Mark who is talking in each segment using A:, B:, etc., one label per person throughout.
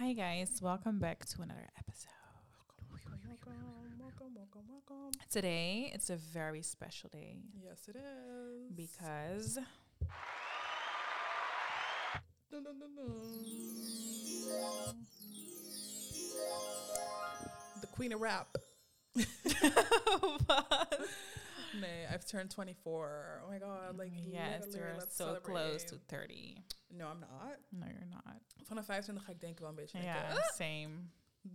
A: Hi guys, welcome back to another episode.
B: Welcome, welcome, welcome, welcome.
A: Today it's a very special day
B: Yes, it is.
A: because
B: Dun, dun, dun. The queen of rap. Nee, I've turned 24. Oh my god, like
A: yes, you're so close to 30.
B: No, I'm not.
A: No, you're not.
B: Vanaf 25 ga ik denken wel een beetje.
A: Yeah,
B: denken, "Ah,
A: same.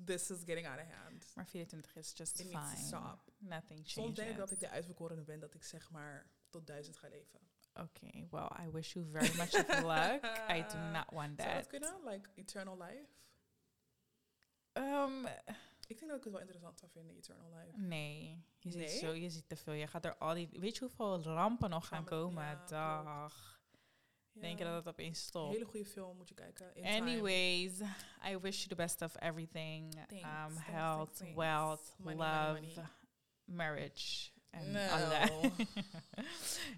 B: this is getting out of hand.
A: Maar 24 is just
B: It
A: fine.
B: stop.
A: Nothing changes.
B: Soms denk ik dat ik de uitverkorene ben, dat ik zeg maar tot duizend ga leven.
A: Okay, well, I wish you very much of luck. I do not want
B: Zou dat
A: that.
B: kunnen? Like eternal life?
A: Um,
B: Ik denk dat ik het wel interessant zou vinden, eternal life.
A: nee, je ziet, zo, je ziet te veel. Je gaat er al die... Weet je hoeveel rampen nog gaan komen?
B: ja.
A: Dag. Denk je
B: Ja.
A: dat het opeens
B: Een
A: stopt?
B: hele goede film moet je kijken. In Time.
A: Anyways, I wish you the best of everything.
B: Thanks,
A: um, health,
B: thanks,
A: wealth,
B: Money,
A: love,
B: money, money.
A: marriage. En
B: No.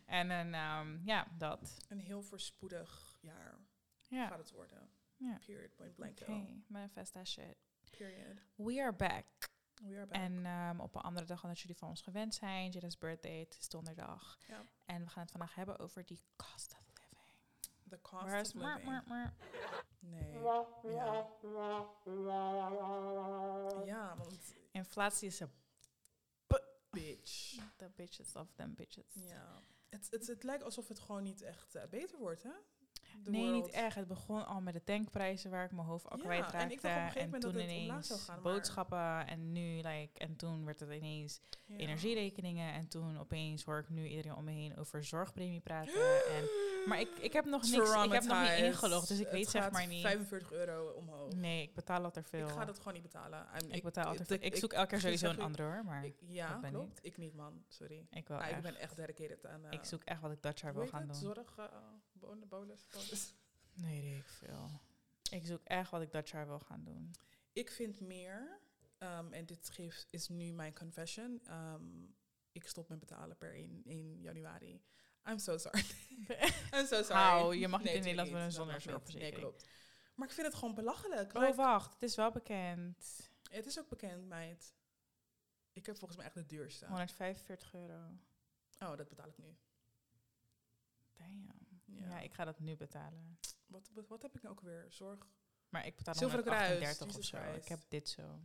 A: en dan, um, ja, dat.
B: Een heel voorspoedig jaar
A: Ja,
B: gaat het worden.
A: ja.
B: Period. Point blank.
A: Oké, manifest that shit.
B: Period.
A: We are back.
B: We are back.
A: En um, op een andere dag dan dat jullie van ons gewend zijn. Jada's birthday, het is donderdag.
B: Ja.
A: En we gaan het vandaag hebben over die cost of living.
B: The cost
A: Waar
B: of living.
A: maar, maar.
B: Nee. Ja. ja, want
A: Inflatie is een
B: bitch.
A: the bitches of them bitches.
B: Ja. Het, het, het lijkt alsof het gewoon niet echt eh, beter wordt, hè?
A: Nee,
B: world.
A: niet echt. Het begon al met de tankprijzen waar ik mijn hoofd al
B: Ja,
A: kwijtraakte.
B: en ik dacht op een gegeven moment
A: toen
B: dat het
A: ineens
B: omlaag zou gaan, maar-
A: boodschappen en nu, like, en toen werd het ineens
B: Ja.
A: energierekeningen. En toen opeens hoor ik nu iedereen om me heen over zorgpremie praten. en, maar ik, ik heb nog niks, ik heb nog niet ingelogd, dus ik
B: Het
A: weet zeg maar niet.
B: 45 euro omhoog.
A: Nee, ik betaal altijd veel.
B: Ik ga dat gewoon niet betalen.
A: Ik betaal altijd
B: ik-
A: veel. Ik
B: ik-
A: zoek elke keer
B: ik
A: sowieso een andere hoor, maar
B: ik-
A: ik,
B: ja,
A: dat ben
B: klopt. Ik niet, man. Sorry.
A: wil
B: Ah, ik
A: echt.
B: ben echt dedicated aan... eh,
A: ik zoek echt wat ik dat jaar wil gaan doen.
B: Zorg, eh, bonus, bonus, bonus.
A: Nee, weet ik veel. Ik zoek echt wat ik dat jaar wil gaan doen.
B: Ik vind meer, ehm, en dit geeft, is nu mijn confession. ehm, ik stop met betalen per 1, 1 januari. I'm so sorry. I'm so sorry.
A: Hou, je mag niet in Nederland
B: mag niet.
A: zorgverzekering.
B: Nee, klopt. Maar ik vind het gewoon belachelijk.
A: Oh,
B: Like,
A: wacht. Het is wel bekend.
B: het is ook bekend, meid. Ik heb volgens mij echt de duurste.
A: 145 euro.
B: Oh, dat betaal ik nu.
A: Damn.
B: Ja.
A: Ja. ik ga dat nu betalen.
B: Wat, wat, wat heb ik nou ook weer? Zorg.
A: Maar ik betaal
B: Zilveren Kruis,
A: 138 of zo.
B: Christ.
A: Ik heb dit zo.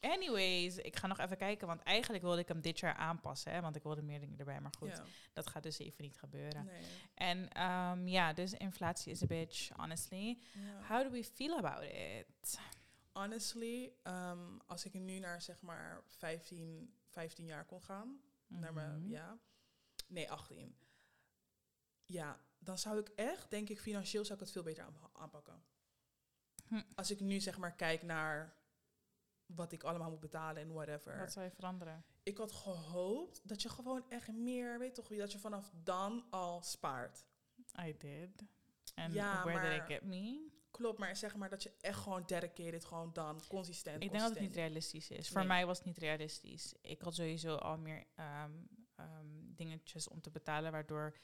A: Anyways, ik ga nog even kijken, want eigenlijk wilde ik hem dit jaar aanpassen, hè, want ik wilde meer dingen erbij, maar goed,
B: Ja.
A: dat gaat dus even niet gebeuren.
B: Nee.
A: En ehm, ja, dus inflatie is a bitch, honestly.
B: Ja.
A: How do we feel about it?
B: Honestly, ehm, als ik nu naar zeg maar 15, 15 jaar kon gaan, naar mijn,
A: Mhm.
B: ja, nee 18. Ja, dan zou ik echt, denk ik, financieel zou ik het veel beter aan- aanpakken.
A: Hm.
B: Als ik nu zeg maar kijk naar wat ik allemaal moet betalen en whatever.
A: Wat zou je veranderen?
B: Ik had gehoopt dat je gewoon echt meer, weet toch, dat je vanaf dan al spaart.
A: I did. And
B: Ja,
A: where did
B: maar-
A: it get me?
B: Klopt, maar zeg maar dat je echt gewoon dedicated, gewoon dan consistent.
A: Ik denk dat het niet realistisch is. Voor
B: Nee.
A: mij was het niet realistisch. Ik had sowieso al meer ehm, ehm, dingetjes om te betalen, waardoor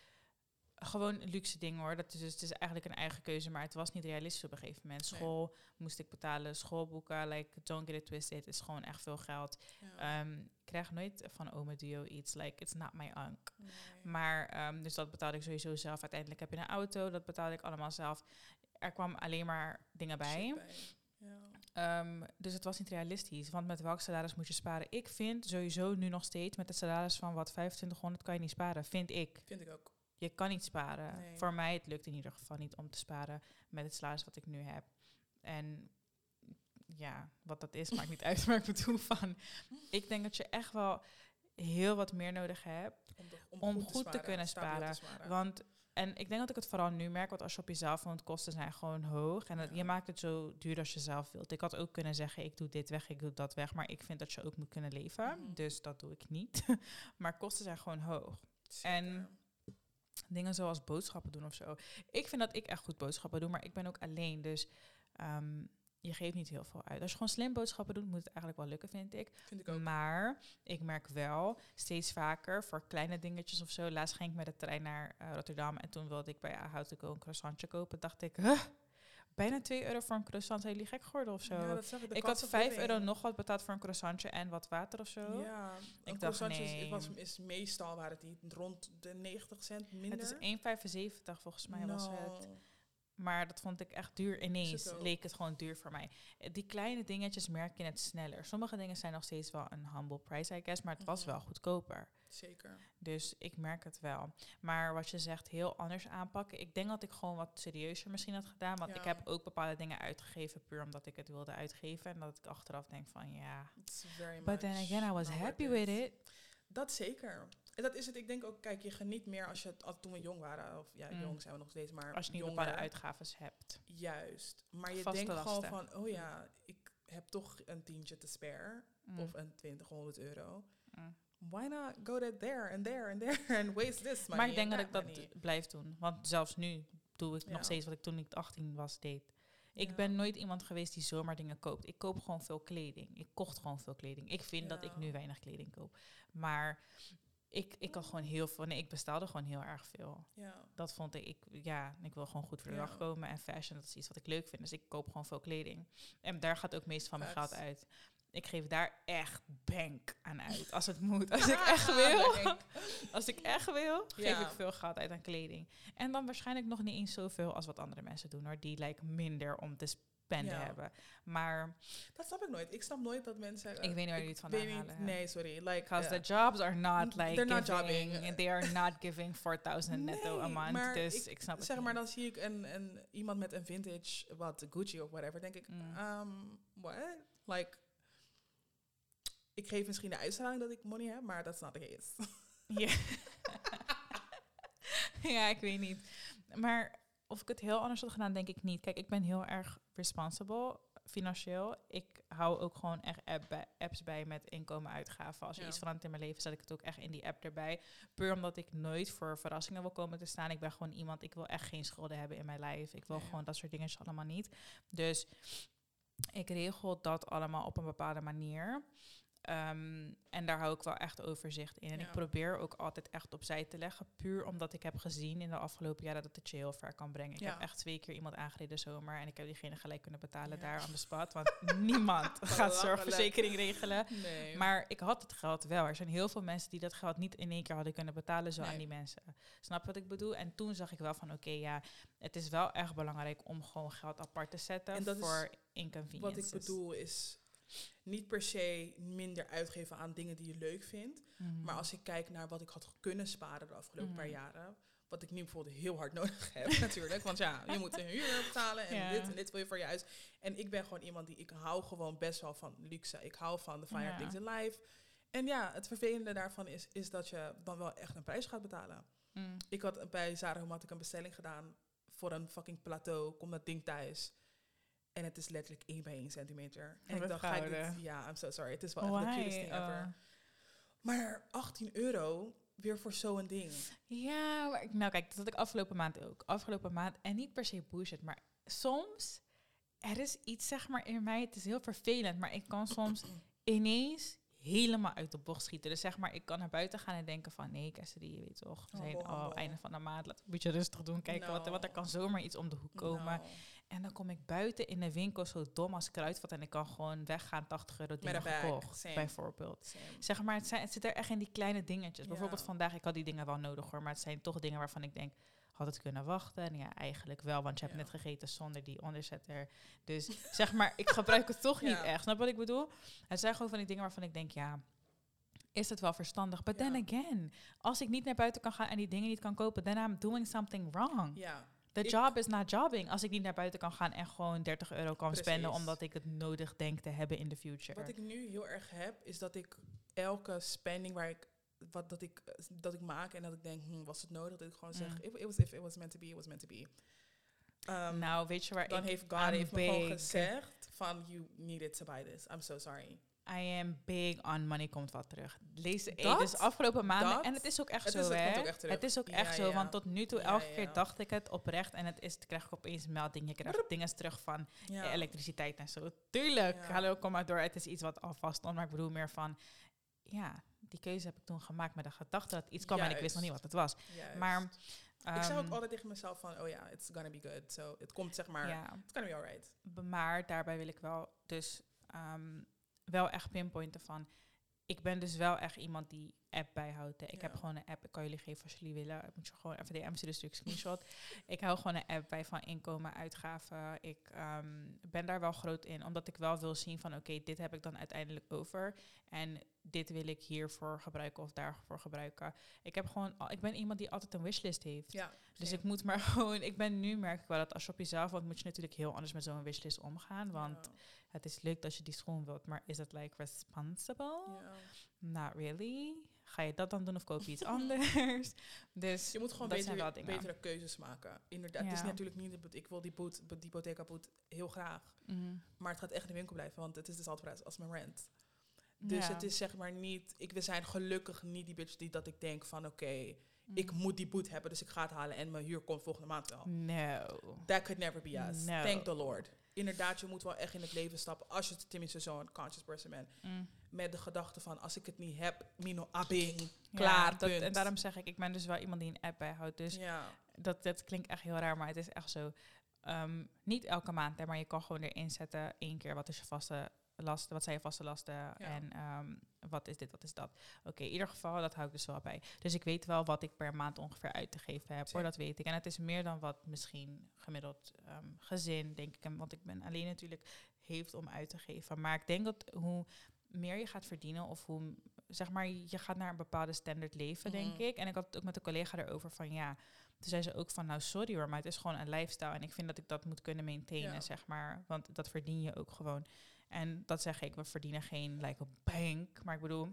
A: gewoon luxe dingen hoor. Dat is dus het is eigenlijk een eigen keuze, maar het was niet realistisch op een gegeven moment.
B: Nee.
A: School moest ik betalen, schoolboeken, like don't get it twisted, is gewoon echt veel geld.
B: Ja.
A: Ehm, ik krijg nooit van Ome Duo iets, like it's not my unk.
B: Nee.
A: Maar, ehm, dus dat betaalde ik sowieso zelf. Uiteindelijk heb je een auto, dat betaalde ik allemaal zelf. Er kwam alleen maar dingen bij.
B: Ja.
A: Ehm, dus het was niet realistisch. Want met welk salaris moet je sparen? Ik vind sowieso nu nog steeds met het salaris van wat 2500 kan je niet sparen. Vind ik.
B: Vind ik ook.
A: Je kan niet sparen.
B: Nee.
A: Voor mij het lukt in ieder geval niet om te sparen met het salaris wat ik nu heb. En ja, wat dat is maakt niet uit. Maar ik bedoel van, ik denk dat je echt wel heel wat meer nodig hebt
B: Om, de-
A: Om goed te
B: sparen,
A: kunnen sparen. Want, en ik denk dat ik het vooral nu merk, want als je op jezelf woont, kosten zijn gewoon hoog. En
B: Ja.
A: je maakt het zo duur als je zelf wilt. Ik had ook kunnen zeggen, ik doe dit weg, ik doe dat weg. Maar ik vind dat je ook moet kunnen leven.
B: Mhm.
A: Dus dat doe ik niet. maar kosten zijn gewoon hoog.
B: Zeker.
A: en- Dingen zoals boodschappen doen of zo. Ik vind dat ik echt goed boodschappen doe, maar ik ben ook alleen. Dus ehm, je geeft niet heel veel uit. Als je gewoon slim boodschappen doet, moet het eigenlijk wel lukken, vind ik.
B: vind ik ook.
A: Maar ik merk wel steeds vaker voor kleine dingetjes of zo. Laatst ging ik met de trein naar eh, Rotterdam en toen wilde ik bij Go een croissantje kopen. Dacht ik, huh, bijna 2 euro voor een croissant. Zijn jullie gek geworden of zo?
B: Ja, dat zag ik.
A: Ik had
B: of
A: 5
B: living.
A: euro nog wat betaald voor een croissantje en wat water of zo.
B: Ja,
A: Ik
B: een
A: dacht,
B: croissantje is-
A: nee.
B: was, is meestal waren die rond de 90 cent minder.
A: Het is 1,75 volgens mij was het.
B: No.
A: Maar dat vond ik echt duur. Ineens leek het gewoon duur voor mij. Die kleine dingetjes merk je het sneller. Sommige dingen zijn nog steeds wel een humble price, I guess. Maar het was
B: Mhm.
A: wel goedkoper.
B: Zeker.
A: Dus ik merk het wel. Maar wat je zegt, heel anders aanpakken. Ik denk dat ik gewoon wat serieuzer misschien had gedaan. Want
B: Ja.
A: ik heb ook bepaalde dingen uitgegeven puur omdat ik het wilde uitgeven. En dat ik achteraf denk van ja. But then again, I was happy with it.
B: Dat zeker. En dat is het. Ik denk ook, kijk, je geniet meer als je het al toen we jong waren. Of ja,
A: Mm.
B: jong zijn we nog steeds, maar
A: Als je niet
B: jonger.
A: bepaalde uitgaven hebt.
B: Juist. Maar je
A: Vaste
B: denkt gewoon van, oh ja, ik heb toch een tientje te spare.
A: Mm.
B: Of een 2000 euro.
A: Mm.
B: Why not go to there and there and there and waste this money
A: Maar ik denk dat ik dat
B: money?
A: blijf doen. Want zelfs nu doe ik
B: Ja.
A: nog steeds wat ik toen ik 18 was deed. Ik
B: Ja.
A: ben nooit iemand geweest die zomaar dingen koopt. Ik koop gewoon veel kleding. Ik kocht gewoon veel kleding. Ik vind dat ik nu weinig kleding koop. Maar ik, ik had gewoon heel veel. Nee, ik bestelde gewoon heel erg veel.
B: Ja.
A: Dat vond ik, ik ja, ik wil gewoon goed voor de dag komen. En fashion, dat is iets wat ik leuk vind. Dus ik koop gewoon veel kleding. En daar gaat ook het meeste van mijn geld uit. Ik geef daar echt bank aan uit. Als het moet. Als ik echt wil. Als ik echt wil, geef
B: Ja.
A: ik veel geld uit aan kleding. En dan waarschijnlijk nog niet eens zoveel als wat andere mensen doen hoor. Die lijken minder om te spenden
B: Ja.
A: hebben. Maar
B: Dat snap ik nooit. Ik snap nooit dat mensen...
A: Ik weet niet waar jullie het vandaan
B: niet-
A: halen.
B: Nee, sorry. Like,
A: because
B: eh,
A: the jobs are not like
B: They're not
A: giving,
B: jobbing.
A: they are not giving 4000 netto a month.
B: maar
A: Dus ik, snap het
B: Zeg
A: niet.
B: maar, dan zie ik een, een, iemand met een vintage, wat Gucci of whatever, denk ik,
A: Mm.
B: um, what? Like, ik geef misschien de uitstraling dat ik money heb, maar that's not the case.
A: Ja. ja, ik weet niet. Maar of ik het heel anders had gedaan, denk ik niet. Kijk, ik ben heel erg responsible financieel. Ik hou ook gewoon echt app bij, apps bij met inkomen uitgaven. Als er
B: Ja.
A: iets verandert in mijn leven, zet ik het ook echt in die app erbij. Puur omdat ik nooit voor verrassingen wil komen te staan. Ik ben gewoon iemand, ik wil echt geen schulden hebben in mijn leven. Ik wil
B: ja.
A: gewoon dat soort dingen allemaal niet. Dus ik regel dat allemaal op een bepaalde manier. Ehm, en daar hou ik wel echt overzicht in. En
B: Ja.
A: ik probeer ook altijd echt opzij te leggen. Puur omdat ik heb gezien in de afgelopen jaren dat het je heel ver kan brengen. Ik
B: Ja.
A: heb echt twee keer iemand aangereden zomer. En ik heb diegene gelijk kunnen betalen
B: Ja.
A: daar aan de spot. Want niemand gaat zorgverzekering regelen.
B: Nee.
A: Maar ik had het geld wel. Er zijn heel veel mensen die dat geld niet in één keer hadden kunnen betalen, zo aan die mensen. Snap wat ik bedoel? En toen zag ik wel van, oké, ja, het is wel echt belangrijk om gewoon geld apart te zetten voor
B: wat
A: inconveniences.
B: ik bedoel is niet per se minder uitgeven aan dingen die je leuk vindt.
A: Mhm.
B: Maar als ik kijk naar wat ik had kunnen sparen de afgelopen
A: Mhm.
B: paar jaren. Wat ik nu bijvoorbeeld heel hard nodig heb natuurlijk. Want ja, je moet een huur betalen en
A: Ja.
B: dit en dit wil je voor je huis. En ik ben gewoon iemand die, ik hou gewoon best wel van luxe. Ik hou van de finer
A: Ja.
B: things in life. En ja, het vervelende daarvan is, is dat je dan wel echt een prijs gaat betalen.
A: Mm.
B: Ik had bij Zara Home had ik een bestelling gedaan voor een fucking plateau. Kom dat ding thuis. En het is letterlijk 1 bij 1 centimeter. En
A: Wat
B: ik dacht, ga ik dit... Ja, I'm so sorry. Het is wel echt de cutest thing ever.
A: Oh.
B: Maar 18 euro weer voor zo'n ding.
A: Ja, maar ik- nou kijk, dat had ik afgelopen maand ook. Afgelopen maand, en niet per se bullshit, maar soms, er is iets zeg maar in mij, het is heel vervelend, maar ik kan soms ineens helemaal uit de bocht schieten. Dus zeg maar, ik kan naar buiten gaan en denken van, nee, Cassidy, je weet toch, we
B: Oh,
A: zijn
B: oh,
A: al
B: oh.
A: einde van de maand, laten we een beetje rustig doen, kijken wat, er- wat er kan zomaar iets om de hoek komen. En dan kom ik buiten in de winkel zo dom als kruidvat en ik kan gewoon weggaan, 80 euro dingen gekocht,
B: same.
A: bijvoorbeeld.
B: same.
A: Zeg maar, het, zijn, het zit er echt in die kleine dingetjes.
B: Ja.
A: Bijvoorbeeld vandaag, ik had die dingen wel nodig hoor, maar het zijn toch dingen waarvan ik denk, had het kunnen wachten? En ja, eigenlijk wel, want je hebt
B: Ja.
A: net gegeten zonder die onderzetter. Dus zeg maar, ik gebruik het toch niet echt. Snap wat ik bedoel? Het zijn gewoon van die dingen waarvan ik denk, ja, is het wel verstandig? But then again, als ik niet naar buiten kan gaan en die dingen niet kan kopen, then I'm doing something wrong.
B: Ja, Ik-
A: job is not jobbing. Als ik niet naar buiten kan gaan en gewoon 30 euro kan spenden
B: Precies.
A: omdat ik het nodig denk te hebben in de future.
B: wat ik nu heel erg heb, is dat ik elke spending waar ik wat dat ik dat ik maak en dat ik denk, hm, was het nodig? Dat ik gewoon zeg,
A: Mm.
B: it, it was if it was meant to be, it was meant to be. Um,
A: nou, weet je waar
B: dan
A: ik
B: heeft God heeft me gewoon gezegd van you needed to buy this. I'm so sorry.
A: I am big on money komt wat terug. Lees hey,
B: Dat?
A: dus afgelopen maanden.
B: Dat?
A: En het is ook echt
B: Het
A: zo,
B: is- het
A: hè?
B: komt ook echt.
A: Het is ook
B: Ja,
A: echt zo,
B: ja.
A: want tot nu toe, elke
B: ja.
A: keer dacht ik het oprecht. En het is, krijg ik opeens melding. Je krijgt dingen terug van elektriciteit en zo. Tuurlijk, hallo, kom maar door. Het is iets wat alvast stond, maar ik bedoel meer van... Ja, die keuze heb ik toen gemaakt met de gedachte dat iets kwam en ik wist nog niet wat het was.
B: Juist.
A: Maar
B: ik zeg ook
A: Ehm,
B: altijd tegen mezelf van, oh ja, it's gonna be good. So, het komt zeg maar, it's gonna be alright.
A: Maar daarbij wil ik wel dus ehm, wel echt pinpointen van... Ik ben dus wel echt iemand die app bijhoudt. hè. Ik heb gewoon een app, ik kan jullie geven als jullie willen. Ik moet je gewoon even DM's sturen, stuur ik screenshot. ik hou gewoon een app bij van inkomen, uitgaven. Ik ehm, ben daar wel groot in, omdat ik wel wil zien van... Oké, dit heb ik dan uiteindelijk over. En dit wil ik hiervoor gebruiken of daarvoor gebruiken. Ik, heb gewoon, al- ik ben iemand die altijd een wishlist heeft.
B: Ja,
A: Dus ik moet maar gewoon, ik ben nu merk ik wel dat als je op jezelf woont, moet je natuurlijk heel anders met zo'n wishlist omgaan. Want
B: Ja.
A: het is leuk dat je die schoen wilt, maar is dat like responsible?
B: Ja.
A: Not really. Ga je dat dan doen of koop je iets anders? Dus
B: Je moet gewoon betere, betere keuzes maken. Inderdaad, het is natuurlijk niet, ik wil die, boet, die boteca boet heel graag.
A: Mhm.
B: Maar het gaat echt in de winkel blijven, want het is dezelfde prijs als mijn rent. Dus
A: Ja.
B: het is zeg maar niet, ik, we zijn gelukkig niet die bitch die dat ik denk van oké,
A: Mhm.
B: ik moet die boet hebben, dus ik ga het halen en mijn huur komt volgende maand wel.
A: No.
B: That could never be us.
A: No.
B: Thank the Lord. Inderdaad, je moet wel echt in het leven stappen als je tenminste zo'n conscious person bent.
A: Mm.
B: Met de gedachte van als ik het niet heb, mino abing,
A: Ja,
B: klaar,
A: dat, en daarom zeg ik, ik ben dus wel iemand die een app bijhoudt. Dus
B: ja.
A: dat, dat klinkt echt heel raar, maar het is echt zo. Ehm, niet elke maand, hè, maar je kan gewoon erin zetten één keer wat is je vaste lasten, wat zijn je vaste lasten en ehm, wat is dit, wat is dat. Oké, in ieder geval, dat hou ik dus wel bij. Dus ik weet wel wat ik per maand ongeveer uit te geven heb, hoor, dat weet ik. En het is meer dan wat misschien gemiddeld ehm, gezin, denk ik, en want ik ben alleen natuurlijk, heeft om uit te geven. Maar ik denk dat hoe meer je gaat verdienen of hoe, zeg maar, je gaat naar een bepaalde standaard leven, denk
B: Mhm.
A: ik. En ik had het ook met een collega erover van, ja, toen zei ze ook van, nou sorry hoor, maar het is gewoon een lifestyle. En ik vind dat ik dat moet kunnen maintainen,
B: Ja.
A: zeg maar. Want dat verdien je ook gewoon. En dat zeg ik, we verdienen geen like bank. Maar ik bedoel,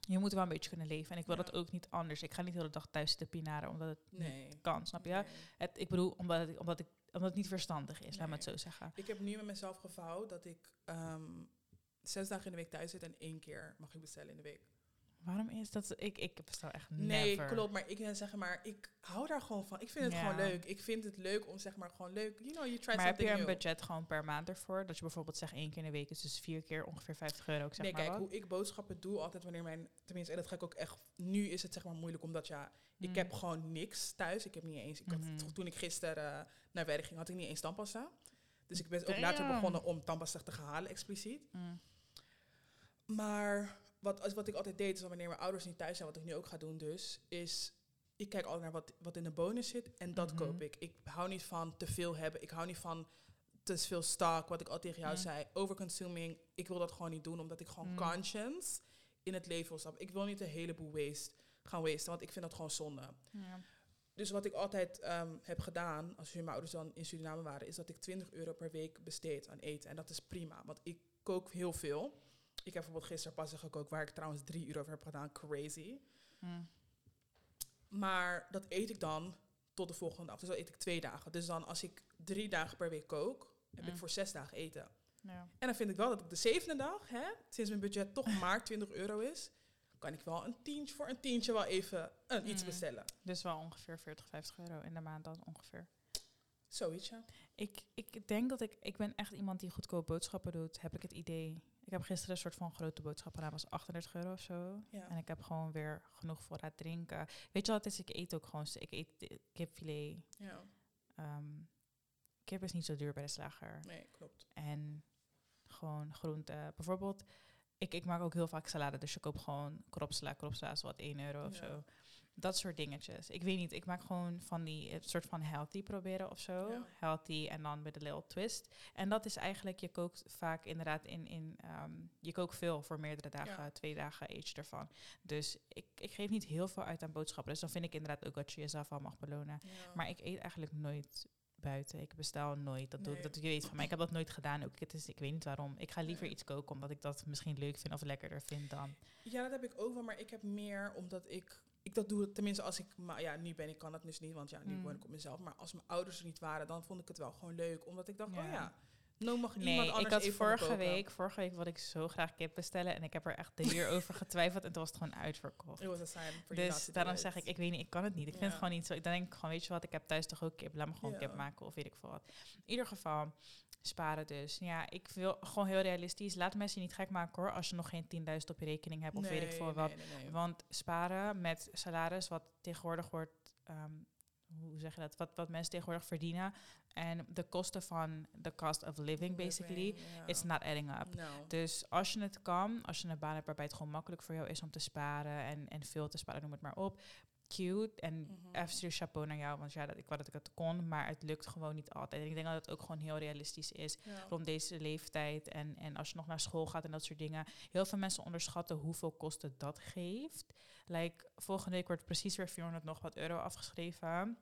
A: je moet wel een beetje kunnen leven. En ik wil
B: Ja.
A: dat ook niet anders. Ik ga niet de hele dag thuis te pinaren, omdat het niet kan, snap je?
B: Nee.
A: Het, ik bedoel, omdat, het, omdat, ik, omdat het niet verstandig is, laat me het zo zeggen.
B: Ik heb nu met mezelf gevouwd dat ik ehm, zes dagen in de week thuis zit en één keer mag ik bestellen in de week.
A: Waarom is dat? Ik, ik bestel echt
B: Nee,
A: never.
B: klopt. Maar ik wil zeggen, maar ik hou daar gewoon van. Ik vind het
A: Ja.
B: gewoon leuk. Ik vind het leuk om zeg maar gewoon leuk. You know, you try
A: Maar heb je een
B: new.
A: budget gewoon per maand ervoor? Dat je bijvoorbeeld zegt één keer in de week is dus vier keer ongeveer 50 euro. Ik zeg
B: nee,
A: maar
B: kijk,
A: wat.
B: hoe ik boodschappen doe, altijd wanneer mijn... Tenminste, en dat ga ik ook echt... Nu is het zeg maar moeilijk, omdat ja, ik
A: Mm.
B: heb gewoon niks thuis. Ik heb niet eens... Ik had,
A: Mhm.
B: Toen ik gisteren eh, naar werk ging, had ik niet eens tandpasta. Dus ik ben ook later begonnen om tandpasta te gaan halen, expliciet.
A: Mm.
B: Maar wat, wat ik altijd deed, is dat wanneer mijn ouders niet thuis zijn, wat ik nu ook ga doen dus, is ik kijk altijd naar wat, wat in de bonus zit en dat
A: Mhm.
B: koop ik. Ik hou niet van te veel hebben. Ik hou niet van te veel stock, wat ik al tegen jou
A: Mm.
B: zei. Overconsuming, ik wil dat gewoon niet doen, omdat ik gewoon
A: Mm.
B: conscience in het leven wil stappen. Ik wil niet een heleboel waste gaan wasten, want ik vind dat gewoon zonde.
A: Ja.
B: Dus wat ik altijd ehm, heb gedaan, als mijn ouders dan in Suriname waren, is dat ik 20 euro per week besteed aan eten. En dat is prima, want ik kook heel veel. Ik heb bijvoorbeeld gisteren pas gekookt, waar ik trouwens 3 euro voor heb gedaan. Crazy.
A: Mm.
B: Maar dat eet ik dan tot de volgende dag. Dus dat eet ik twee dagen. Dus dan als ik drie dagen per week kook, heb ik
A: Mm.
B: voor zes dagen eten.
A: Ja.
B: En dan vind ik wel dat op de zevende dag, hè, sinds mijn budget toch maar 20 euro is, kan ik wel een tientje voor een tientje wel even een iets
A: Mm.
B: bestellen.
A: Dus wel ongeveer 40, 50 euro in de maand dan ongeveer.
B: Zoiets, ja.
A: Ik, ik denk dat ik... Ik ben echt iemand die goedkoop boodschappen doet, heb ik het idee. Ik heb gisteren een soort van grote boodschap gedaan, was 38 euro of zo.
B: ja.
A: En ik heb gewoon weer genoeg voorraad drinken. Weet je wat het is? Ik eet ook gewoon... Ik eet kipfilet.
B: ja.
A: Ehm, kip is niet zo duur bij de slager.
B: Nee, klopt.
A: En gewoon groenten. Bijvoorbeeld, ik, ik maak ook heel vaak salade. Dus je koopt gewoon kropsla. Kropsla is wat 1 euro of
B: Ja.
A: zo. Dat soort dingetjes. Ik weet niet, ik maak gewoon van die het soort van healthy proberen of zo.
B: Ja.
A: Healthy en dan met een little twist. En dat is eigenlijk, je kookt vaak inderdaad in, in ehm, je kookt veel voor meerdere dagen.
B: Ja.
A: Twee dagen eet je ervan. Dus ik, ik geef niet heel veel uit aan boodschappen. Dus dan vind ik inderdaad ook dat je jezelf al mag belonen.
B: Ja.
A: Maar ik eet eigenlijk nooit buiten. Ik bestel nooit. Dat, doe ik, dat je weet van mij. Ik heb dat nooit gedaan. Ook, het is, ik weet niet waarom. Ik ga liever iets koken omdat ik dat misschien leuk vind of lekkerder vind dan.
B: Ja, dat heb ik ook wel, maar ik heb meer omdat ik. Ik dat doe, tenminste als ik, maar ja, nu ben ik, kan dat dus niet, want ja, nu
A: Mm.
B: woon ik op mezelf. Maar als mijn ouders er niet waren, dan vond ik het wel gewoon leuk, omdat ik dacht,
A: Ja.
B: oh ja, nou mag iemand
A: Nee,
B: anders
A: ik had vorige week, vorige week wilde ik zo graag kip bestellen en ik heb er echt drie uur over getwijfeld en toen was het gewoon uitverkocht. Dus daarom zeg ik, ik weet niet, ik kan het niet. Ik vind het gewoon niet zo. Dan denk ik gewoon, weet je wat, ik heb thuis toch ook kip. Laat me gewoon
B: Ja.
A: kip maken of weet ik veel wat. In ieder geval, sparen dus. Ja, ik wil gewoon heel realistisch. Laat mensen je niet gek maken hoor, als je nog geen 10.000 op je rekening hebt of weet ik veel wat.
B: nee, nee, nee.
A: Want sparen met salaris, wat tegenwoordig wordt, ehm, hoe zeg je dat? Wat, wat mensen tegenwoordig verdienen. En de kosten van de cost of living, basically,
B: Living,
A: it's not adding up.
B: No.
A: Dus als je het kan, als je een baan hebt waarbij het gewoon makkelijk voor jou is om te sparen en, en veel te sparen, noem het maar op. Cute. En even serieus chapeau naar jou, want ja, dat, ik wou dat ik het kon, maar het lukt gewoon niet altijd. En ik denk dat het ook gewoon heel realistisch is
B: Ja.
A: rond deze leeftijd. En, en als je nog naar school gaat en dat soort dingen. Heel veel mensen onderschatten hoeveel kosten dat geeft. Like, volgende week wordt precies weer 400 nog wat euro afgeschreven.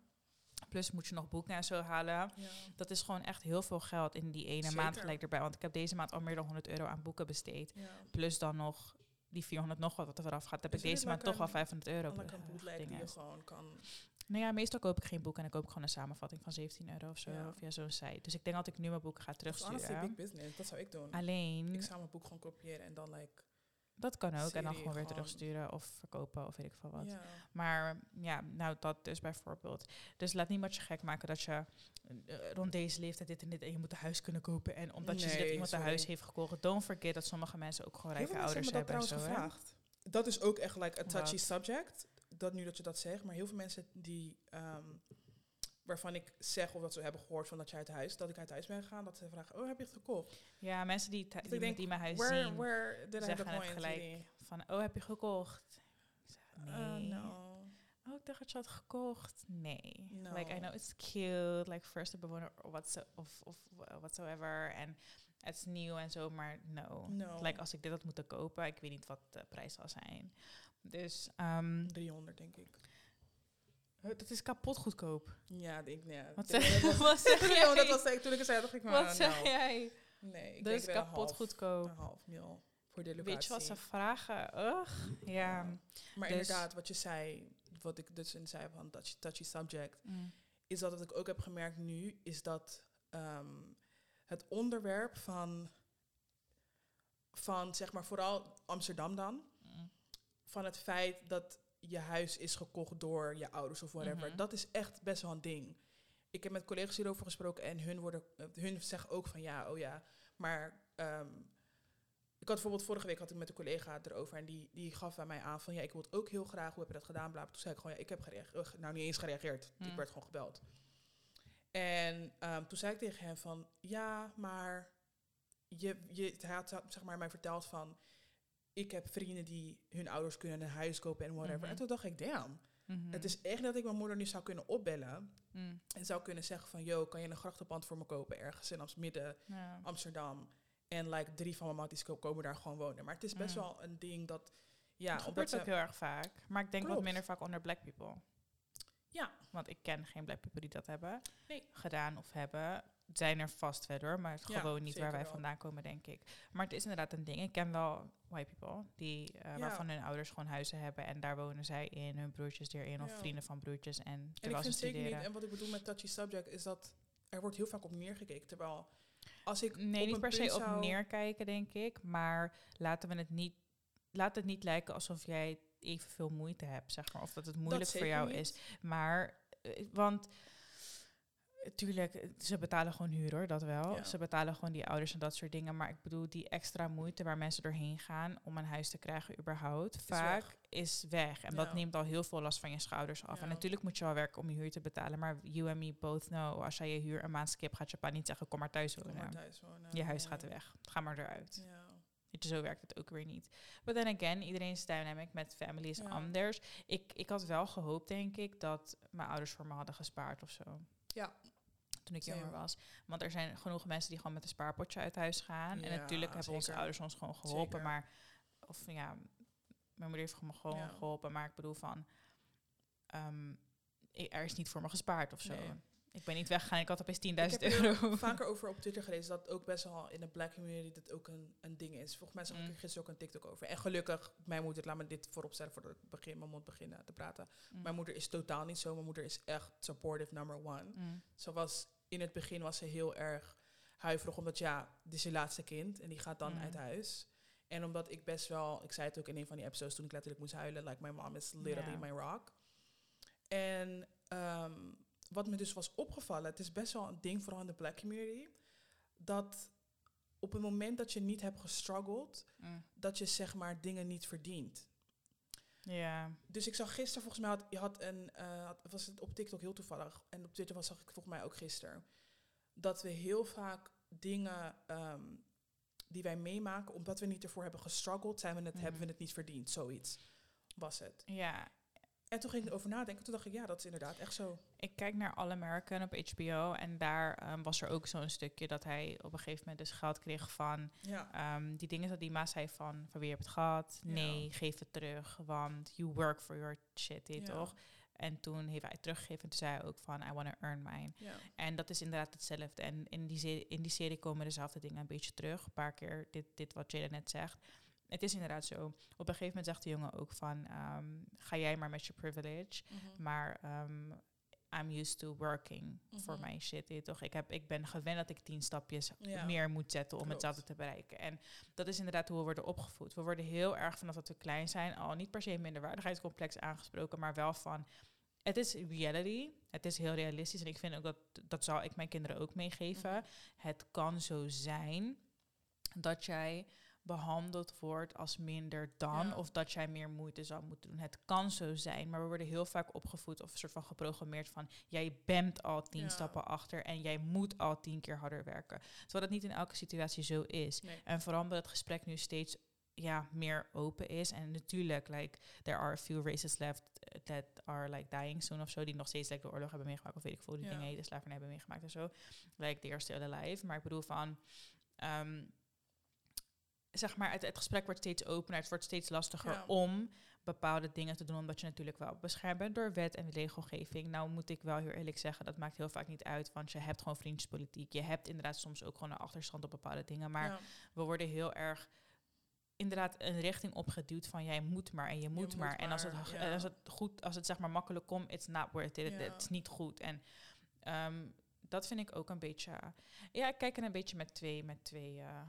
A: Plus moet je nog boeken en zo halen.
B: Ja.
A: Dat is gewoon echt heel veel geld in die ene maand gelijk erbij. Want ik heb deze maand al meer dan 100 euro aan boeken besteed.
B: Ja.
A: Plus dan nog die 400 nog wat wat er vanaf gaat. Heb ik deze maand toch wel
B: een-
A: 500 euro.
B: Bootleg die je gewoon kan...
A: Nou ja, meestal koop ik geen boek en dan koop ik gewoon een samenvatting van 17 euro of zo.
B: Ja.
A: Via zo'n site. Dus ik denk dat ik nu mijn boeken ga
B: Dat is
A: terugsturen.
B: big business. Dat zou ik doen.
A: Alleen,
B: Ik zou mijn boek gewoon kopiëren en dan like...
A: dat kan ook. En dan gewoon weer
B: gewoon-
A: terugsturen of verkopen of weet ik veel wat.
B: Ja.
A: Maar ja, nou dat dus bijvoorbeeld. Dus laat niemand je gek maken dat je eh, rond deze leeftijd dit en dit en je moet een huis kunnen kopen. En omdat je ziet dat iemand een huis heeft gekocht, don't forget dat sommige mensen ook gewoon rijke ouders
B: hebben dat
A: en zo, hè?
B: Dat is ook echt like a touchy subject. Dat nu dat je dat zegt. Maar heel veel mensen die... ehm, waarvan ik zeg of dat ze hebben gehoord van dat je uit huis... Dat ik uit huis ben gegaan. Dat ze vragen, oh, heb je het gekocht?
A: Ja, mensen die, die,
B: denk,
A: die mijn huis
B: Where,
A: zien,
B: where did
A: zeggen het gelijk. van, oh heb je gekocht? Zeg, nee.
B: Uh, no.
A: Oh, ik dacht dat je had gekocht. Nee.
B: No.
A: Like, I know it's cute. Like, first bewoner whatso of, of whatsoever. En het is nieuw en zo, maar no.
B: No.
A: Like, als ik dit had moeten kopen, ik weet niet wat de prijs zal zijn. Dus, ehm,
B: 300, denk ik.
A: Dat is kapot goedkoop.
B: Ja, denk ik. Ja.
A: Wat
B: Ja,
A: zeg,
B: dat was-
A: wat zeg
B: Ja,
A: jij?
B: dat was toen ik het zei, dacht ik, maar
A: wat zeg
B: nou,
A: jij?
B: Nee, ik
A: Dat is kapot
B: half-
A: goedkoop.
B: Een half mil voor de locatie.
A: Weet je wat ze vragen? Ugh. Ja.
B: Maar
A: Dus-
B: inderdaad, wat je zei, wat ik dus in zei van touchy, touchy subject,
A: Mm.
B: is dat wat ik ook heb gemerkt nu, is dat ehm, het onderwerp van, van zeg maar vooral Amsterdam dan,
A: Mm.
B: van het feit dat je huis is gekocht door je ouders of whatever,
A: Mhm.
B: dat is echt best wel een ding. Ik heb met collega's hierover gesproken en hun, worden, eh, hun zeggen ook van ja, oh ja, maar ehm, ik had bijvoorbeeld vorige week had ik met een collega erover en die, die gaf aan mij aan van ja, ik wil het ook heel graag, hoe heb je dat gedaan? Bla. Toen zei ik gewoon ja, ik heb gereageerd, nou niet eens gereageerd, ik
A: Mm.
B: werd gewoon gebeld. En ehm, toen zei ik tegen hem van ja, maar je, je, hij had zeg maar mij verteld van ik heb vrienden die hun ouders kunnen een huis kopen en whatever.
A: Mhm.
B: En toen dacht ik, damn,
A: Mhm.
B: het is echt dat ik mijn moeder nu zou kunnen opbellen
A: Mm.
B: en zou kunnen zeggen van, yo, kan je een grachtenpand voor me kopen ergens in Amst- midden
A: Ja.
B: Amsterdam? En like drie van mijn matties ko- komen daar gewoon wonen. Maar het is best
A: Mm.
B: wel een ding dat, ja,
A: het gebeurt ook heel erg vaak. Maar ik denk wat minder vaak onder black people.
B: Ja.
A: Want ik ken geen black people die dat hebben
B: Nee.
A: gedaan of hebben. Zijn er vast verder, maar het
B: Ja,
A: gewoon niet waar wij
B: wel.
A: vandaan komen, denk ik. Maar het is inderdaad een ding. Ik ken wel white people die,
B: Ja.
A: waarvan hun ouders gewoon huizen hebben en daar wonen zij in, hun broertjes erin of vrienden van broertjes en
B: En ik
A: terwijl ze
B: vind zeker
A: studeren.
B: niet, en wat ik bedoel met touchy subject, is dat er wordt heel vaak op neergekeken. Terwijl, als ik
A: Nee,
B: op
A: niet per se op neerkijken, denk ik. Maar laten we het niet, laat het niet lijken alsof jij evenveel moeite hebt, zeg maar. Of dat het moeilijk voor jou
B: niet.
A: is. Maar, eh, want Tuurlijk, ze betalen gewoon huur hoor, dat wel.
B: Ja.
A: Ze betalen gewoon die ouders en dat soort dingen. Maar ik bedoel, die extra moeite waar mensen doorheen gaan om een huis te krijgen überhaupt, vaak
B: weg.
A: is weg. En
B: Ja.
A: dat neemt al heel veel last van je schouders af.
B: Ja.
A: En natuurlijk moet je wel werken om je huur te betalen. Maar you and me both know, als jij je huur een maand skip, gaat je pa niet zeggen, kom maar thuis wonen.
B: maar thuis wonen.
A: Je huis gaat weg. Ga maar eruit. Je, zo werkt het ook weer niet. But then again, iedereen's dynamic met family is anders. Ik, ik had wel gehoopt, denk ik, dat mijn ouders voor me hadden gespaard of zo.
B: Ja.
A: Toen ik jonger was. Want er zijn genoeg mensen die gewoon met een spaarpotje uit huis gaan. en natuurlijk hebben onze ouders ons gewoon geholpen.
B: Zeker.
A: Maar, of ja, mijn moeder heeft me gewoon
B: Ja.
A: geholpen. Maar ik bedoel van, ehm, er is niet voor me gespaard of zo.
B: Nee.
A: Ik ben niet weggegaan, ik had opeens 10.000
B: Ik heb er
A: euro.
B: vaker over op Twitter gelezen dat ook best wel in de black community dat ook een, een ding is. Volgens mij zag ik
A: Mm.
B: er gisteren ook een TikTok over. En gelukkig, mijn moeder, laat me dit vooropstellen voordat ik begin, mijn mond beginnen te praten.
A: Mm.
B: Mijn moeder is totaal niet zo. Mijn moeder is echt supportive number one.
A: Mm.
B: Ze was, in het begin was ze heel erg huiverig, omdat ja, dit is je laatste kind en die gaat dan
A: Mm.
B: uit huis. En omdat ik best wel, ik zei het ook in een van die episodes toen ik letterlijk moest huilen, like my mom is literally my rock. En ehm, wat me dus was opgevallen, het is best wel een ding vooral in de black community, dat op het moment dat je niet hebt gestruggeld,
A: Mm.
B: dat je zeg maar dingen niet verdient.
A: Ja.
B: Dus ik zag gisteren, volgens mij had, je had een, eh, was het op TikTok heel toevallig. En op Twitter was, zag ik volgens mij ook gisteren. Dat we heel vaak dingen ehm, die wij meemaken, omdat we niet ervoor hebben gestruggeld, zijn we het,
A: Mhm.
B: hebben we het niet verdiend. Zoiets was het.
A: Ja,
B: En toen ging ik erover nadenken. Toen dacht ik, ja, dat is inderdaad echt zo.
A: ik kijk naar All American op HBO en daar ehm, was er ook zo'n stukje dat hij op een gegeven moment dus geld kreeg van
B: Ja,
A: ehm, die dingen dat die ma zei van van wie heb je het gehad?
B: Ja.
A: Nee, geef het terug, want you work for your shit,
B: Ja.
A: toch? En toen heeft hij teruggegeven en toen zei hij ook van I want to earn mine.
B: ja.
A: En dat is inderdaad hetzelfde. En in die, serie, in die serie komen dezelfde dingen een beetje terug. Een paar keer dit, dit wat Jada net zegt. Het is inderdaad zo. Op een gegeven moment zegt de jongen ook van... ehm, ga jij maar met je privilege.
B: Mhm.
A: Maar ehm, I'm used to working for
B: Mhm.
A: my shit. je toch? Ik, heb, ik ben gewend dat ik tien stapjes
B: Ja.
A: meer moet zetten om
B: Klopt.
A: hetzelfde te bereiken. En dat is inderdaad hoe we worden opgevoed. We worden heel erg vanaf dat we klein zijn... al niet per se minderwaardigheidscomplex aangesproken... maar wel van... Het is reality. Het is heel realistisch. En ik vind ook dat... dat zal ik mijn kinderen ook meegeven.
B: Mhm.
A: Het kan zo zijn... dat jij behandeld wordt als minder dan...
B: Ja.
A: of dat jij meer moeite zou moeten doen. Het kan zo zijn, maar we worden heel vaak opgevoed... of een soort van geprogrammeerd van... jij bent al tien
B: Ja.
A: stappen achter... en jij moet al tien keer harder werken. Terwijl dat niet in elke situatie zo is.
B: Nee.
A: En vooral omdat het gesprek nu steeds ja, meer open is. En natuurlijk, like, there are a few races left that are like dying soon of zo. Die nog steeds like, de oorlog hebben meegemaakt. Of weet ik veel, die
B: Ja.
A: dingen, de slavernij hebben meegemaakt en zo. Like, they are still alive. Maar ik bedoel van... ehm, zeg maar, het, het gesprek wordt steeds opener. Het wordt steeds lastiger
B: Ja.
A: om bepaalde dingen te doen. Omdat je natuurlijk wel beschermd bent door wet en regelgeving. Nou moet ik wel heel eerlijk zeggen, dat maakt heel vaak niet uit. Want je hebt gewoon vriendjespolitiek. Je hebt inderdaad soms ook gewoon een achterstand op bepaalde dingen. Maar
B: Ja.
A: we worden heel erg inderdaad een richting opgeduwd van jij moet maar en je moet,
B: moet
A: maar. En als het,
B: ja.
A: als het goed, als het zeg maar makkelijk komt, it's not worth it. Het is niet goed. En ehm, dat vind ik ook een beetje. ja, ik kijk er een beetje met twee, met twee. eh,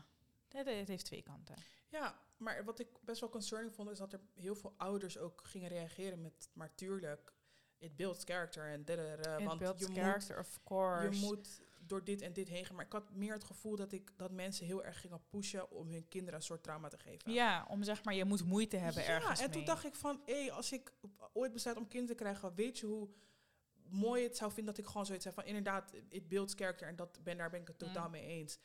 A: het, het heeft twee kanten.
B: Ja, maar wat ik best wel concerning vond, is dat er heel veel ouders ook gingen reageren met, maar tuurlijk, it builds character en dadada, want
A: builds
B: je moet,
A: character, of course.
B: je moet door dit en dit heen gaan. Maar ik had meer het gevoel dat, ik, dat mensen heel erg gingen pushen om hun kinderen een soort trauma te geven.
A: ja, om zeg maar, je moet moeite hebben
B: ja,
A: ergens
B: en toen dacht ik van, hé, als ik ooit besluit om kinderen te krijgen, weet je hoe mooi het zou vinden dat ik gewoon zoiets heb van, inderdaad, it builds character en dat ben, daar ben ik het totaal
A: Mm.
B: mee eens.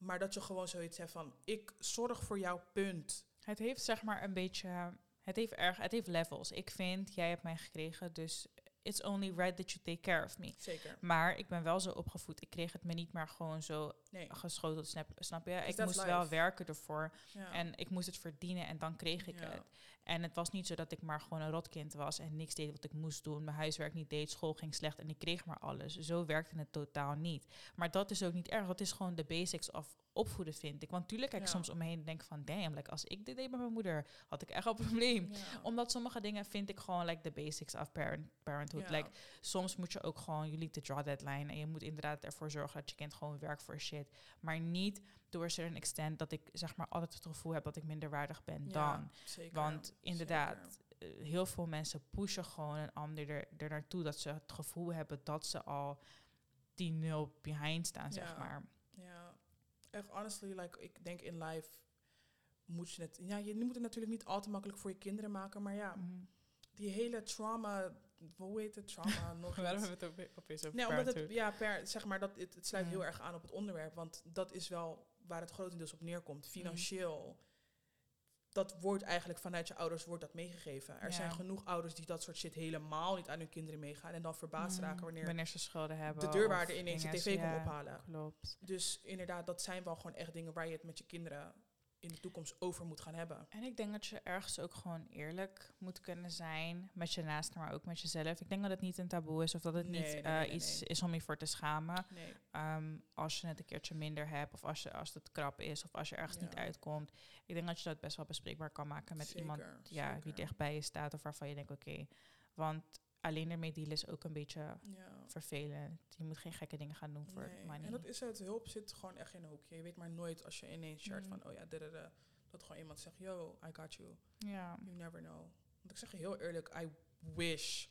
B: Maar dat je gewoon zoiets hebt van, ik zorg voor jouw punt.
A: Het heeft zeg maar een beetje. Het heeft erg. Het heeft levels. Ik vind, jij hebt mij gekregen, dus it's only right that you take care of me.
B: Zeker.
A: Maar ik ben wel zo opgevoed. Ik kreeg het me niet maar gewoon zo
B: Nee.
A: geschoteld, snap, snap je? Ik
B: that's
A: moest wel werken ervoor.
B: Ja.
A: En ik moest het verdienen en dan kreeg ik
B: Ja.
A: het. En het was niet zo dat ik maar gewoon een rotkind was en niks deed wat ik moest doen. Mijn huiswerk niet deed, school ging slecht en ik kreeg maar alles. Zo werkte het totaal niet. Maar dat is ook niet erg. Dat is gewoon de basics of opvoeden, vind ik. Want tuurlijk kijk ik
B: Ja.
A: soms omheen en denk van... damn, like, als ik dit deed met mijn moeder, had ik echt een probleem.
B: Ja.
A: Omdat sommige dingen vind ik gewoon like the basics of parent, parenthood.
B: Ja.
A: Like, soms moet je ook gewoon, need to draw that line. En je moet inderdaad ervoor zorgen dat je kind gewoon werkt voor shit. Maar niet door een certain extent dat ik zeg maar altijd het gevoel heb dat ik minderwaardig ben
B: Ja,
A: dan.
B: zeker.
A: Want inderdaad,
B: Zeker.
A: eh, heel veel mensen pushen gewoon een ander er, er naartoe dat ze het gevoel hebben dat ze al 10-0 behind staan, zeg maar.
B: Echt honestly, like, ik denk in life moet je het... Ja, je moet het natuurlijk niet al te makkelijk voor je kinderen maken, maar ja,
A: Mhm.
B: die hele trauma... Hoe heet het? Trauma nog
A: Waarom hebben we het opeens over
B: Nee, omdat het, ja, per, zeg maar, dat, het, het sluit heel erg aan op het onderwerp, want dat is wel waar het grotendeels op neerkomt. Financieel, dat wordt eigenlijk vanuit je ouders wordt dat meegegeven. Er
A: Ja.
B: zijn genoeg ouders die dat soort shit helemaal niet aan hun kinderen meegaan en dan verbaasd
A: Mhm.
B: raken wanneer
A: wanneer ze schulden hebben.
B: de deurwaarder
A: of
B: ineens de tv komt
A: Ja,
B: ophalen.
A: Klopt.
B: Dus inderdaad, dat zijn wel gewoon echt dingen waar je het met je kinderen in de toekomst over moet gaan hebben.
A: En ik denk dat je ergens ook gewoon eerlijk moet kunnen zijn met je naasten, maar ook met jezelf. Ik denk dat het niet een taboe is of dat het
B: Nee,
A: niet
B: nee,
A: eh,
B: nee,
A: iets is om je voor te schamen.
B: Nee.
A: Ehm, als je het een keertje minder hebt of als, je, als het krap is of als je ergens niet uitkomt. Ik denk dat je dat best wel bespreekbaar kan maken met iemand ja,
B: zeker.
A: die dicht bij je staat of waarvan je denkt, oké. want alleen ermee dealen is ook een beetje
B: Ja.
A: vervelend. Je moet geen gekke dingen gaan doen voor
B: Nee.
A: money.
B: En dat is het. Hulp zit gewoon echt in een hoekje. Je weet maar nooit als je ineens shared
A: Mhm.
B: van, oh ja, dadada, dat gewoon iemand zegt, yo, I got you.
A: ja.
B: You never know. Want ik zeg je heel eerlijk, I wish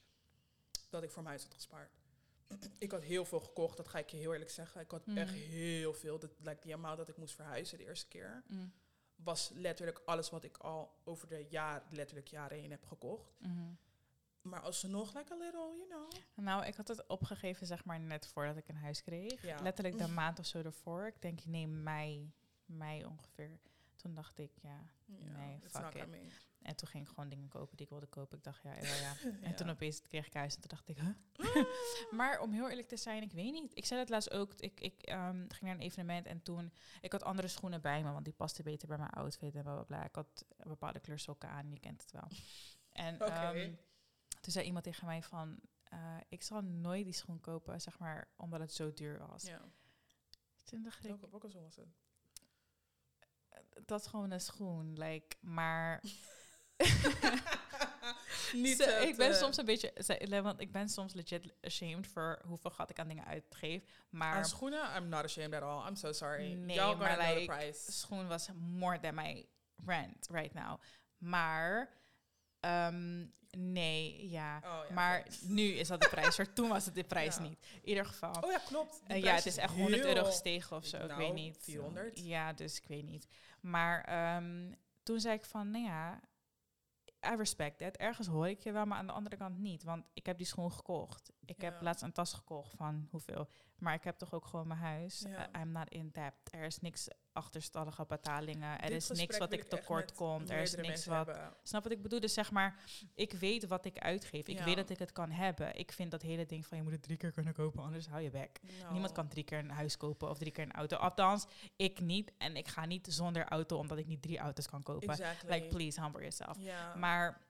B: dat ik voor mijn huis had gespaard. ik had heel veel gekocht, dat ga ik je heel eerlijk zeggen. Ik had
A: Mhm.
B: echt heel veel. Dat lijkt die amount dat ik moest verhuizen de eerste keer.
A: Mm.
B: was letterlijk alles wat ik al over de jaar, letterlijk jaren heen heb gekocht.
A: Mhm.
B: Maar alsnog, like a little, you know.
A: Nou, ik had het opgegeven, zeg maar, net voordat ik een huis kreeg.
B: Ja.
A: Letterlijk de maand of zo ervoor. Ik denk, nee, mei, mei ongeveer. Toen dacht ik, ja.
B: Ja,
A: Nee, fuck it. En toen ging ik gewoon dingen kopen die ik wilde kopen. Ik dacht, ja, ja, ja. En
B: Ja.
A: toen opeens kreeg ik huis en toen dacht ik, huh? maar om heel eerlijk te zijn, ik weet niet. Ik zei het laatst ook. Ik, ik ehm, ging naar een evenement en toen... Ik had andere schoenen bij me, want die pasten beter bij mijn outfit en bla, bla, bla. Ik had bepaalde kleur sokken aan, je kent het wel. En
B: Oké.
A: ehm, toen zei iemand tegen mij van... eh, ik zal nooit die schoen kopen, zeg maar, omdat het zo duur was.
B: Ja.
A: Toen dacht ik,
B: Welke, was het?
A: dat is gewoon een schoen. Like, maar
B: Niet
A: ik ben
B: eh,
A: soms een beetje, want ik ben soms legit ashamed voor hoeveel gat ik aan dingen uitgeef. Maar
B: Aan schoenen, I'm not ashamed at all. I'm so sorry.
A: Nee,
B: Y'all
A: maar like,
B: price.
A: schoen was more than my rent right now. Maar ehm, nee, ja.
B: Oh, ja,
A: maar nu is dat de prijs. Maar toen was het de prijs
B: Ja.
A: niet. In ieder geval.
B: Oh ja, klopt.
A: Eh, ja, het is echt 100
B: heel-
A: euro gestegen of zo. ik
B: Nou,
A: weet niet.
B: 400.
A: Ja, dus ik weet niet. Maar ehm, toen zei ik van, nou ja, I respect that. Ergens hoor ik je wel, maar aan de andere kant niet. Want ik heb die schoen gekocht. Ik heb laatst een tas gekocht van hoeveel. Maar ik heb toch ook gewoon mijn huis. Uh, I'm not in debt. Er is niks achterstallige betalingen. Er
B: Dit
A: is niks wat ik tekort komt. Er is niks wat...
B: hebben.
A: Snap wat ik bedoel? Dus zeg maar, ik weet wat ik uitgeef. Ik
B: Ja.
A: weet dat ik het kan hebben. Ik vind dat hele ding van je moet het drie keer kunnen kopen, anders hou je bek.
B: Nou,
A: Niemand kan drie keer een huis kopen of drie keer een auto. Althans, ik niet. En ik ga niet zonder auto, omdat ik niet drie auto's kan kopen.
B: Exactly.
A: Like, please, humble yourself.
B: Ja.
A: Maar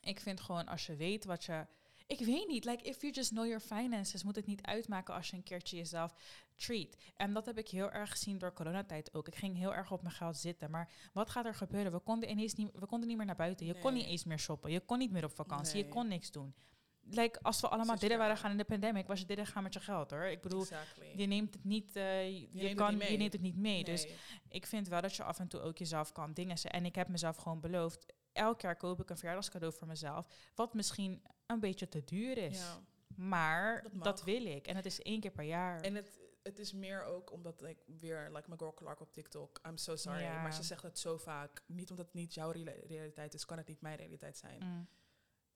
A: ik vind gewoon, als je weet wat je... Ik weet niet, like, if you just know your finances, moet het niet uitmaken als je een keertje jezelf treat. En dat heb ik heel erg gezien door coronatijd ook. Ik ging heel erg op mijn geld zitten. Maar wat gaat er gebeuren? We konden ineens niet, we konden niet meer naar buiten. Je kon niet eens meer shoppen. Je kon niet meer op vakantie. Je kon niks doen. Like, als we allemaal dit waren
B: jaar.
A: gaan in de pandemic, was je dit gaan met je geld hoor. Ik bedoel,
B: exactly.
A: je neemt het niet, eh, je,
B: neemt het
A: kan,
B: niet
A: je
B: mee.
A: neemt het niet mee. Dus ik vind wel dat je af en toe ook jezelf kan dingen. En ik heb mezelf gewoon beloofd, elk jaar koop ik een verjaardagscadeau voor mezelf. Wat misschien een beetje te duur is.
B: Ja.
A: Maar
B: Dat
A: wil ik. En het is één keer per jaar.
B: En het, het is meer ook omdat ik weer, like mijn girl Clark op TikTok, I'm so sorry,
A: Ja.
B: maar ze zegt het zo vaak. Niet omdat het niet jouw reali- realiteit is, kan het niet mijn realiteit zijn.
A: Mm.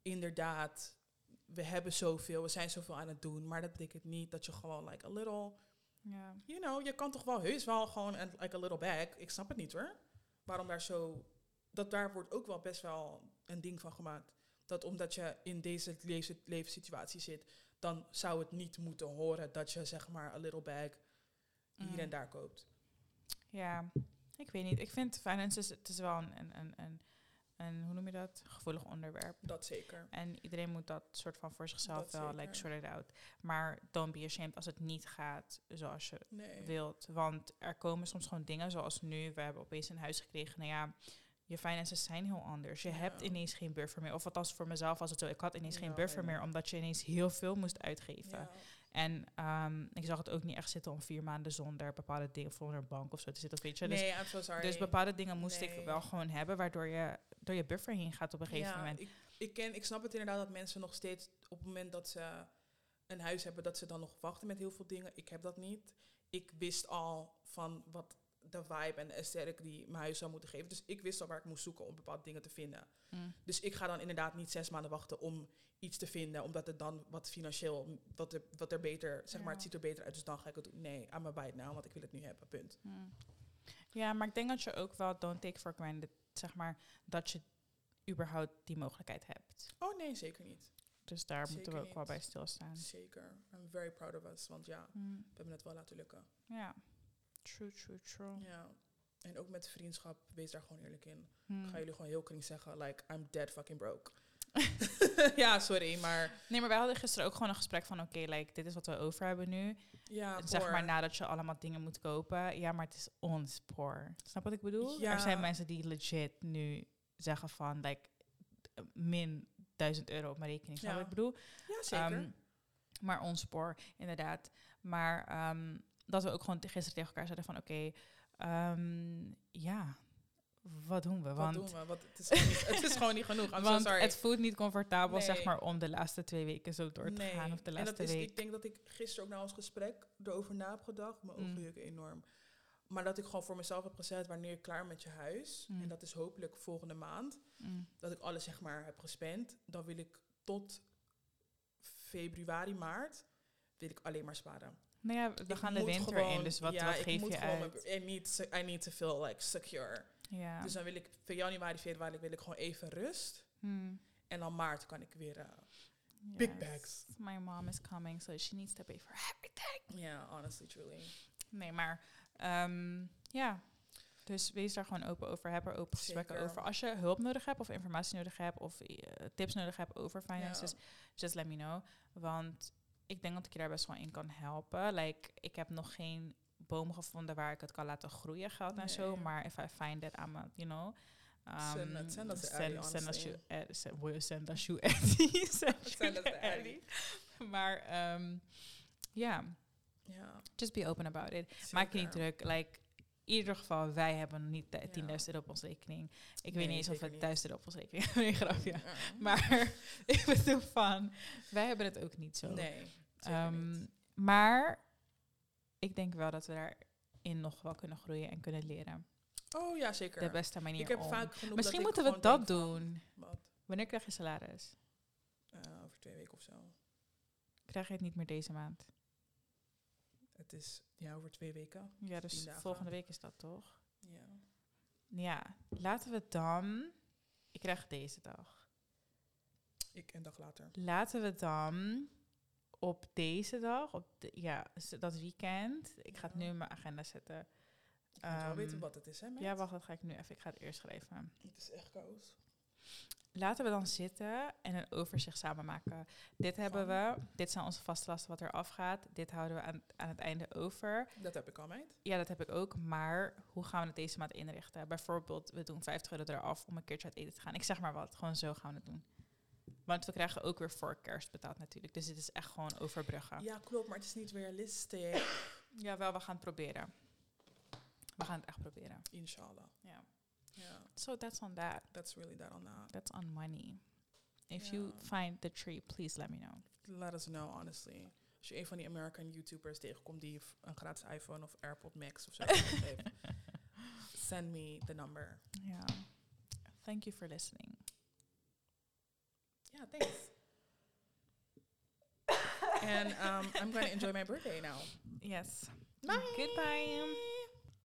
B: Inderdaad, we hebben zoveel, we zijn zoveel aan het doen, maar dat betekent niet dat je gewoon like a little, you know, je kan toch wel heus wel gewoon een like a little bag. Ik snap het niet hoor. Waarom daar zo, dat daar wordt ook wel best wel een ding van gemaakt. Dat omdat je in deze levens- levenssituatie zit, dan zou het niet moeten horen dat je zeg maar a little bag hier
A: Mm.
B: en daar koopt.
A: ja, ik weet niet. Ik vind finances, het is wel een, een, een, een, een, hoe noem je dat? Gevoelig onderwerp.
B: Dat zeker.
A: En iedereen moet dat soort van voor zichzelf
B: Dat
A: wel,
B: zeker.
A: like, sort it out. Maar don't be ashamed als het niet gaat zoals je
B: Nee.
A: wilt. Want er komen soms gewoon dingen zoals nu. We hebben opeens een huis gekregen. Nou ja, je finances zijn heel anders. Je
B: Ja.
A: hebt ineens geen buffer meer. Of althans voor mezelf was het zo. Ik had ineens geen buffer meer. Omdat je ineens heel veel moest uitgeven.
B: Ja.
A: En ehm, ik zag het ook niet echt zitten om vier maanden zonder bepaalde dingen voor een bank of zo te zitten. Of weet je. Dus,
B: Nee, I'm so sorry.
A: dus bepaalde dingen moest ik wel gewoon hebben. Waardoor je door je buffer heen gaat op een gegeven
B: ja,
A: moment.
B: Ik, ik, ken, ik snap het inderdaad dat mensen nog steeds op het moment dat ze een huis hebben, dat ze dan nog wachten met heel veel dingen. Ik heb dat niet. Ik wist al van wat de vibe en de aesthetic die mijn huis zou moeten geven. Dus ik wist al waar ik moest zoeken om bepaalde dingen te vinden.
A: Mm.
B: Dus ik ga dan inderdaad niet zes maanden wachten om iets te vinden, omdat het dan wat financieel, wat er, wat er beter, zeg maar, het ziet er beter uit, dus dan ga ik het doen. Nee, I'm a buy it now, want ik wil het nu hebben, punt.
A: Hmm. Ja, maar ik denk dat je ook wel don't take for granted, zeg maar, dat je überhaupt die mogelijkheid hebt.
B: Oh nee, zeker niet.
A: Dus daar moeten we ook wel bij stilstaan.
B: Zeker. I'm very proud of us, want ja,
A: Hmm.
B: we hebben het wel laten lukken.
A: Ja, true, true, true.
B: Ja. En ook met vriendschap, wees daar gewoon eerlijk in.
A: Hmm.
B: Ga jullie gewoon heel kring zeggen, like, I'm dead fucking broke. ja, sorry, maar
A: Nee, maar wij hadden gisteren ook gewoon een gesprek van, oké, like, dit is wat we over hebben nu.
B: ja,
A: zeg
B: poor.
A: maar nadat je allemaal dingen moet kopen. Ja, maar het is ons poor. Snap wat ik bedoel?
B: Ja.
A: Er zijn mensen die legit nu zeggen van, like, min 1000 euro op mijn rekening. Snap
B: Ja.
A: wat ik bedoel?
B: Ja, zeker.
A: Ehm, maar ons spoor, inderdaad. Maar ehm, dat we ook gewoon te- gisteren tegen elkaar zeiden van... oké, ehm, ja, wat doen we?
B: Wat
A: Want,
B: doen we? Want het is gewoon niet, het is gewoon niet genoeg. I'm so
A: want
B: sorry.
A: het voelt niet comfortabel, zeg maar... om de laatste twee weken zo door te gaan. Of de
B: en
A: laatste
B: dat is,
A: week.
B: ik denk dat ik gisteren ook na ons gesprek erover na heb gedacht. Mijn
A: Mm.
B: enorm. Maar dat ik gewoon voor mezelf heb gezet wanneer ik klaar met je huis.
A: Mm.
B: En dat is hopelijk volgende maand.
A: Mm.
B: Dat ik alles zeg maar heb gespend. Dan wil ik tot februari, maart. Wil ik alleen maar sparen.
A: Nou ja, we
B: Ik
A: gaan de winter
B: gewoon-
A: in, dus wat,
B: ja,
A: wat
B: ik
A: geef
B: moet
A: je uit?
B: mijn- I need, to, I need to feel like secure.
A: Ja.
B: Dus dan wil ik voor januari, februari wil ik gewoon even rust.
A: Hmm.
B: En dan maart kan ik weer. eh, Big bags.
A: My mom is coming, so she needs to pay for everything.
B: Ja, honestly, truly.
A: Nee, maar ehm, ja. Dus wees daar gewoon open over. Heb er open gesprekken
B: Zeker.
A: over. Als je hulp nodig hebt of informatie nodig hebt of eh, tips nodig hebt over finances, just let me know. Want ik denk dat ik je daar best wel in kan helpen. Like, ik heb nog geen boom gevonden waar ik het kan laten groeien, geld en zo. Maar if I find it, I'm a, you know...
B: Send
A: um,
B: send us the
A: send, send us you, send, will you send us you Addy? Send
B: Send
A: you
B: us
A: the
B: the Addy.
A: Addy. Maar ehm, ja,
B: Ja,
A: just be open about it. Maak je niet druk. Like, in ieder geval, wij hebben niet de
B: Ja.
A: 10.000 euro op onze rekening. Ik weet niet eens of we
B: niet.
A: 1000 euro op onze rekening hebben. Nee, grapje.
B: Ja.
A: Maar ik bedoel van, wij hebben het ook niet zo.
B: Nee,
A: Ehm, maar ik denk wel dat we daarin nog wel kunnen groeien en kunnen leren.
B: Oh ja, zeker.
A: De beste manier
B: ik heb
A: om.
B: vaak genoemd
A: Misschien moeten we dat
B: van,
A: doen.
B: Wat?
A: Wanneer krijg je salaris?
B: Eh, over twee weken of zo.
A: Krijg je het niet meer deze maand?
B: Het is ja, over twee weken.
A: Ja, dus volgende week is dat toch?
B: Ja.
A: Ja, laten we dan... Ik krijg deze dag.
B: Ik een dag later.
A: Laten we dan op deze dag, op de, ja, dat weekend... Ik ga het nu in mijn agenda zetten.
B: Ik moet wel
A: Ehm,
B: weten wat het is, hè? meid?
A: Ja, wacht, dat ga ik nu even. Ik ga het eerst schrijven.
B: Het is echt koud.
A: Laten we dan zitten en een overzicht samen maken. Dit hebben we. Dit zijn onze vaste lasten wat er afgaat. Dit houden we aan, aan het einde over.
B: Dat heb ik al, meid.
A: Ja, dat heb ik ook. Maar hoe gaan we het deze maand inrichten? Bijvoorbeeld, we doen 50 euro eraf om een keertje uit eten te gaan. Ik zeg maar wat. Gewoon zo gaan we het doen. Want we krijgen ook weer voor kerst betaald natuurlijk. Dus dit is echt gewoon overbruggen.
B: Ja, klopt, maar het is niet realistisch.
A: Jawel, we gaan het proberen. We gaan het echt proberen.
B: Inshallah.
A: Ja.
B: Ja,
A: So that's on that.
B: that's really that on that.
A: That's on money. If you
B: Ja.
A: find the tree, please let me know.
B: Let us know, honestly. Als je een van die American YouTubers tegenkomt die een gratis iPhone of AirPod Max of zo heeft, send me the number.
A: Yeah. Thank you for listening.
B: Yeah, thanks. and um, I'm going to enjoy my birthday now.
A: Yes.
B: Bye.
A: Goodbye.